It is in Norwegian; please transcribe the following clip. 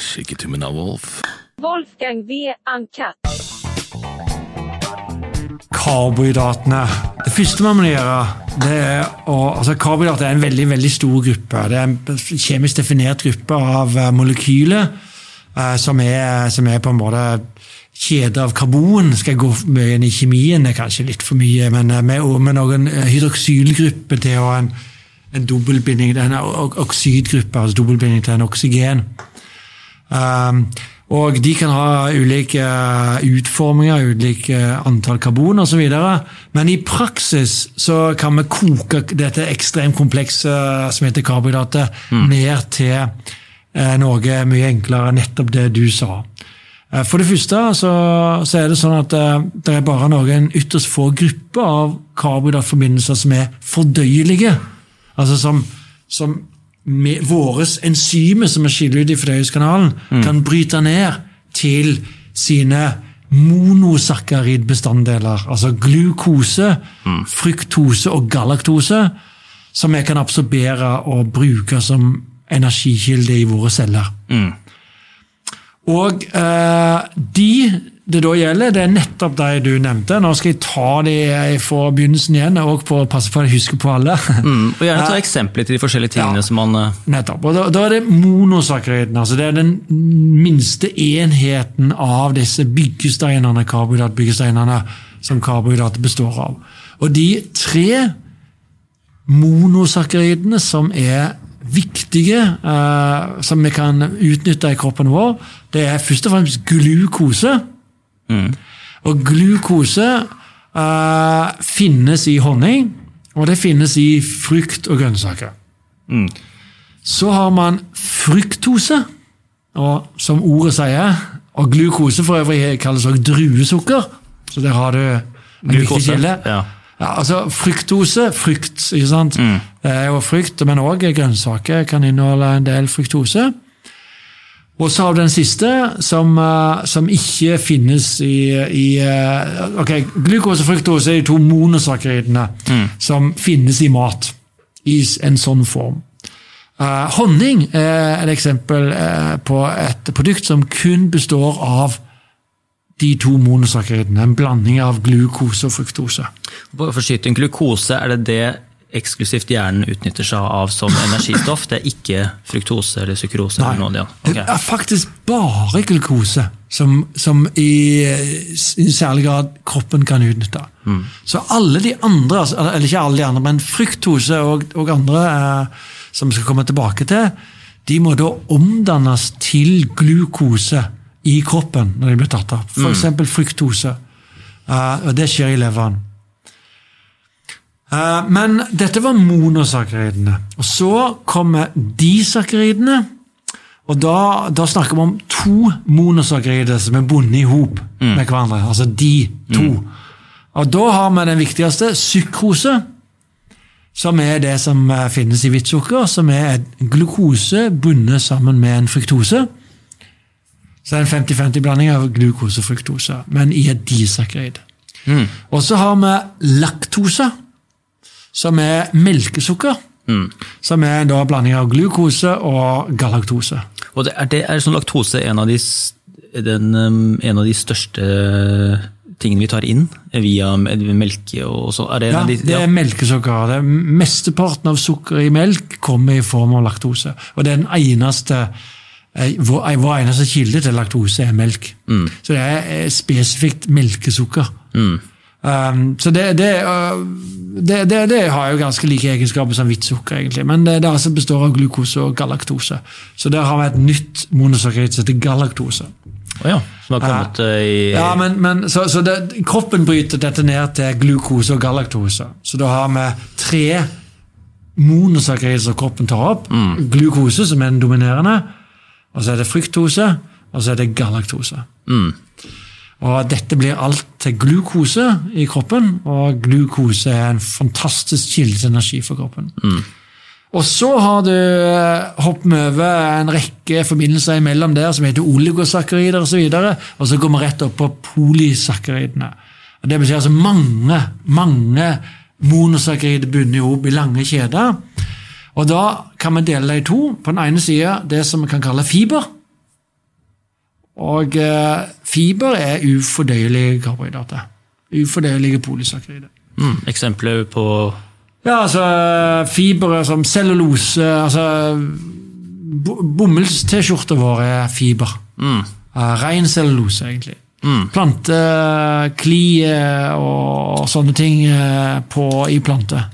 Shake av Wolf. Wolfgang V. Ankat. Karbohydratene. Det første man må gjøre, det er å altså Karbohydrater er en veldig veldig stor gruppe. Det er en kjemisk definert gruppe av eh, molekyler eh, som, er, som er på en måte kjeder av karbon. Skal jeg gå mye inn i kjemien? Det er kanskje litt for mye, men eh, med, med noen hydroksylgrupper til å ha en, en dobbeltbinding, en oksydgruppe, altså dobbeltbinding til en oksygen. Um, og de kan ha ulike eh, utforminger, ulike antall karbon osv. Men i praksis så kan vi koke dette ekstremt komplekse eh, som heter karbohydrater, ned til eh, noe mye enklere, nettopp det du sa. Eh, For det første så, så er det sånn at eh, det er bare noen ytterst få grupper av karbohydratforbindelser som er fordøyelige. Altså som, som med våre enzymer som er skiller ut i fordøyelseskanalen, kan bryte ned til sine monosakkaridbestanddeler, altså glukose, fruktose og galaktose, som vi kan absorbere og bruke som energikilde i våre celler. Og eh, de det da gjelder, det er nettopp de du nevnte. Nå skal jeg ta de fra begynnelsen igjen, og på, passe på at jeg husker på alle. Mm, og gjerne ta eksempler til de forskjellige tingene Ja. som man eh, Nettopp. Og da, da er det monosakkeriden. Altså det er den minste enheten av disse byggesteinene, karbohydratbyggesteinene som karbohydrater består av. Og de tre monosakkeridene som er viktige, eh, som vi kan utnytte i kroppen vår, det er først og fremst glukose. Og glukose uh, finnes i honning, og det finnes i frukt og grønnsaker. Så har man fruktose, og som ordet sier, og glukose for øvrig kalles også druesukker, så der har du en viktig kilde. ja. Ja, altså Fruktose, frukt, ikke sant? Det er jo frukt, men òg grønnsaker kan inneholde en del fruktose. Og så har du den siste, som, eh, som ikke finnes i, i eh, ok, Glukose og fruktose er de to monosakkaridene som finnes i mat i en sånn form. Uh, honning er et eksempel uh, på et produkt som kun består av de to monosakkeridene. En blanding av glukose og fruktose. For forskyting glukose, er det det eksklusivt hjernen utnytter seg av som energistoff? Det er ikke fruktose eller sukrose? eller noe, ja. Det er faktisk bare glukose som, som i, i særlig grad kroppen kan utnytte. Mm. Så alle de andre, altså, eller ikke alle de andre, men fruktose og, og andre eh, som skal komme tilbake til, de må da omdannes til glukose i kroppen når de blir tatt av. Mm. F.eks. fruktose. Eh, og det skjer i leveren. Eh, Men dette var monosakkeridene. Og så kommer disakkeridene. Og da, da snakker vi om to monosakkerider som er bundet i hop med hverandre. Altså de to. Og da har vi den viktigste, sykrose. Som er det som eh, finnes i hvitt sukker, som er glukose bundet sammen med en fruktose. Så det er en 50-50-blanding av glukose og fruktose, men i et disakkarid. Og så har vi laktose, som er melkesukker. Som er da blanding av glukose og galaktose. Og det, er, det, er sånn laktose en av de, den, um, en av de største tingene vi tar inn via melke og sånn? Ja, det, Ja, det er melkesukker. Det er Mesteparten av sukkeret i melk kommer i form av laktose. Og den eneste eh, vår, eh, vår eneste kilde til laktose er melk. Så det er eh, spesifikt melkesukker. Um, så det, det, uh, det, det, det har jo ganske like egenskaper som hvitt sukker, egentlig. Men det, det altså består av glukose og galaktose. Så der har vi et nytt monosakkarid som heter galaktose. Oh ja, som har kommet eh, i Ja, men, men så, så Kroppen bryter dette ned til glukose og galaktose. Så da har vi tre monosakkerid som kroppen tar opp. Glukose, som er den dominerende. Og så er det fruktose, og så er det galaktose. Og Dette blir alt til glukose i kroppen, og glukose er en fantastisk kilde til energi for kroppen. Og så har du eh, hoppet over en rekke forbindelser imellom der som heter oligosakkarider osv. Og, så og så går vi rett opp på polysakkaridene. Og Det betyr altså mange, mange monosakkarider bundet i hop i lange kjeder. Og da kan vi dele det i to. På den ene sida det som vi kan kalle fiber, Og eh, fiber er ufordøyelige karbohydrater. Ufordøyelige polysakrider. Mm, eksempler på Ja, altså fibre som cellulose altså bo- Bomullst-T-skjorter våre er fiber. mm, Uh, Ren cellulose, egentlig. mm, Plante, kli og sånne ting eh, på, i planter.